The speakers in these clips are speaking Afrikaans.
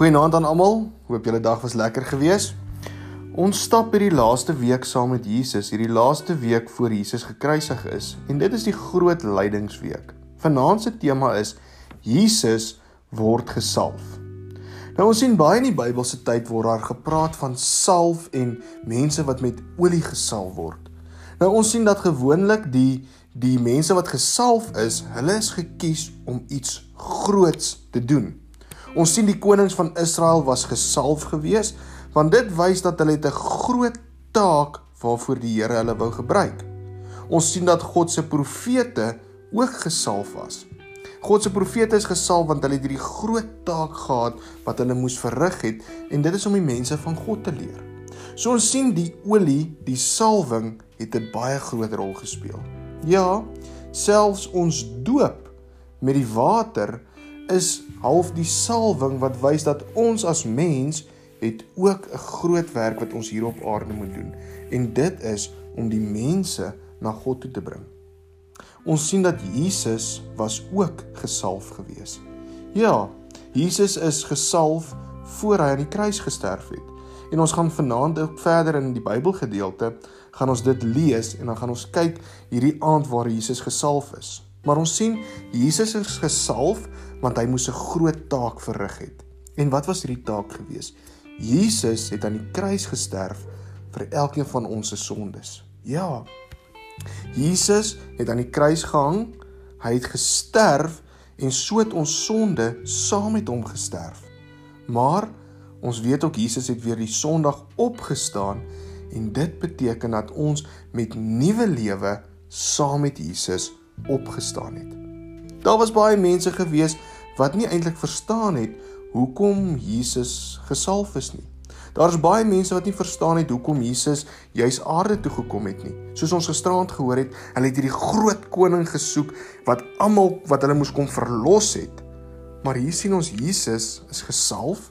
Goeienaand aan almal. Hoop julle dag was lekker gewees. Ons stap hierdie laaste week saam met Jesus, hierdie laaste week voor Jesus gekruisig is, en dit is die groot lydingsweek. Vanaand se tema is Jesus word gesalf. Nou ons sien baie in die Bybelse tyd word daar gepraat van salf en mense wat met olie gesalf word. Nou ons sien dat gewoonlik die die mense wat gesalf is, hulle is gekies om iets groots te doen. Ons sien die konings van Israel was gesalf gewees want dit wys dat hulle 'n groot taak waarvoor die Here hulle wou gebruik. Ons sien dat God se profete ook gesalf was. God se profete is gesalf want hulle het hierdie groot taak gehad wat hulle moes verrig het en dit is om die mense van God te leer. So ons sien die olie, die salwing het 'n baie groot rol gespeel. Ja, selfs ons doop met die water is half die salwing wat wys dat ons as mens het ook 'n groot werk wat ons hier op aarde moet doen en dit is om die mense na God toe te bring. Ons sien dat Jesus was ook gesalf gewees. Ja, Jesus is gesalf voor hy aan die kruis gesterf het. En ons gaan vanaand ook verder in die Bybelgedeelte gaan ons dit lees en dan gaan ons kyk hierdie aand waar Jesus gesalf is. Maar ons sien Jesus is gesalf want hy moes 'n groot taak verrig het. En wat was hierdie taak gewees? Jesus het aan die kruis gesterf vir elkeen van ons se sondes. Ja, Jesus het aan die kruis gehang, hy het gesterf en so het ons sonde saam met hom gesterf. Maar ons weet ook Jesus het weer die Sondag opgestaan en dit beteken dat ons met nuwe lewe saam met Jesus opgestaan het. Daar was baie mense gewees wat nie eintlik verstaan het hoekom Jesus gesalf is nie. Daar's baie mense wat nie verstaan het hoekom Jesus juis aarde toe gekom het nie. Soos ons gisterand gehoor het, hulle het hierdie groot koning gesoek wat almal wat hulle moes kom verlos het. Maar hier sien ons Jesus is gesalf.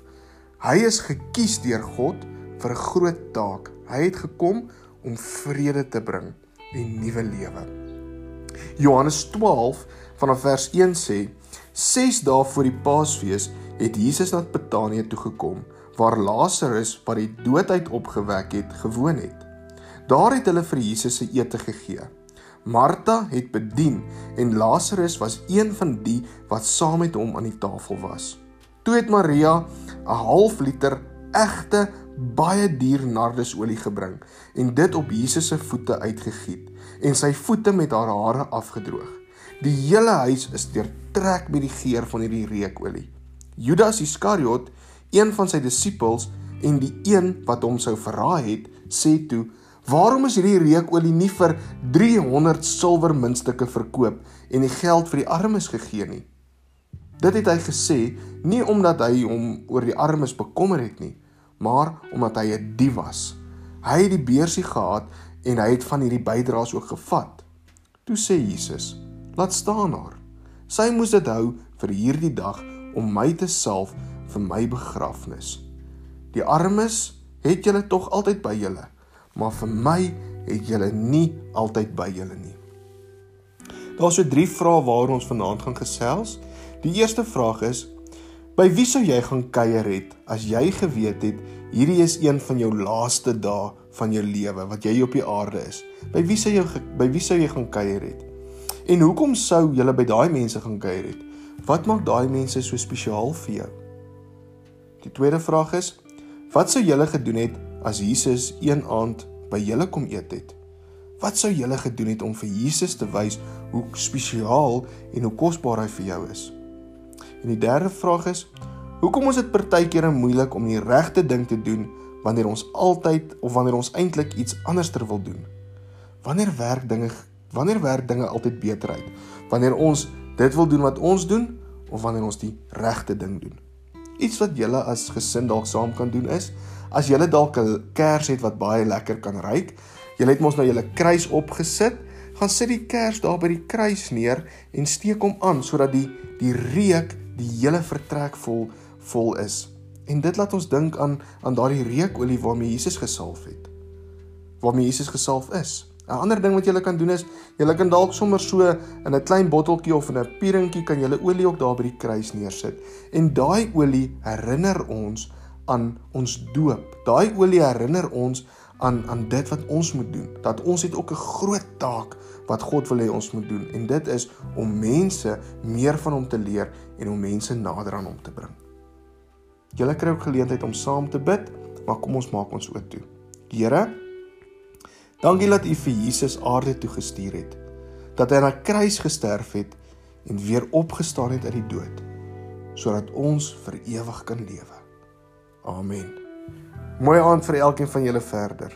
Hy is gekies deur God vir 'n groot taak. Hy het gekom om vrede te bring en nuwe lewe. Johannes 12 vanaf vers 1 sê: 6 dae voor die Paasfees het Jesus na Betanië toe gekom waar Lazarus wat die dood uit opgewek het gewoon het. Daar het hulle vir Jesus se ete gegee. Martha het bedien en Lazarus was een van die wat saam met hom aan die tafel was. Toe het Maria 'n half liter egte baie duur nardesolie gebring en dit op Jesus se voete uitgegiet en sy voete met haar hare afgedroog. Die hele huis is deurtrek met die geur van hierdie reukolie. Judas Iskariot een van sy disippels en die een wat hom sou verraai het, sê toe: "Waarom is hierdie reukolie nie vir 300 silwer muntstukke verkoop en die geld vir die armes gegee nie?" Dit het hy gesê nie omdat hy hom oor die armes bekommer het nie, maar omdat hy 'n dief was. Hy het die beursie gehad en hy het van hierdie bydraes ook gevat. Toe sê Jesus: "Laat staan haar. Sy moes dit hou vir hierdie dag om my te salf vir my begrafnis. Die armes het julle tog altyd by julle, maar vir my het julle nie altyd by julle nie. Daar's so drie vrae waaroor ons vanaand gaan gesels. Die eerste vraag is: By wie sou jy gaan kuier het as jy geweet het hierdie is een van jou laaste dae van jou lewe wat jy op die aarde is? By wie sou jy by wie sou jy gaan kuier het? En hoekom sou jy by daai mense gaan kuier het? Wat maak daai mense so spesiaal vir jou? Die tweede vraag is: Wat sou julle gedoen het as Jesus een aand by julle kom eet het? Wat sou julle gedoen het om vir Jesus te wys hoe spesiaal en hoe kosbaar hy vir jou is? En die derde vraag is: Hoekom is dit partykeer moeilik om die regte ding te doen wanneer ons altyd of wanneer ons eintlik iets anderster wil doen? Wanneer werk dinge wanneer werk dinge altyd beter uit? Wanneer ons dit wil doen wat ons doen of wanneer ons die regte ding doen? Iets wat julle as gesin dalk saam kan doen is as julle dalk 'n kers het wat baie lekker kan ruik. Julle het mos nou julle kruis opgesit, gaan sit die kers daar by die kruis neer en steek hom aan sodat die die reuk die hele vertrek vol vol is. En dit laat ons dink aan aan daardie reukolie waarmee Jesus gesalf het. Waarmee Jesus gesalf is. 'n Ander ding wat jy kan doen is jy kan dalk sommer so in 'n klein botteltjie of in 'n pieringkie kan jy olie ook daar by die kruis neersit. En daai olie herinner ons aan ons doop. Daai olie herinner ons aan aan dit wat ons moet doen. Dat ons het ook 'n groot taak wat God wil hê ons moet doen en dit is om mense meer van hom te leer en om mense nader aan hom te bring. Julle kry ook geleentheid om saam te bid, maar kom ons maak ons oop toe. Here, dankie dat U vir Jesus aarde toe gestuur het. Dat hy aan 'n kruis gesterf het en weer opgestaan het uit die dood sodat ons vir ewig kan lewe. Amen. Mooi aand vir elkeen van julle verder.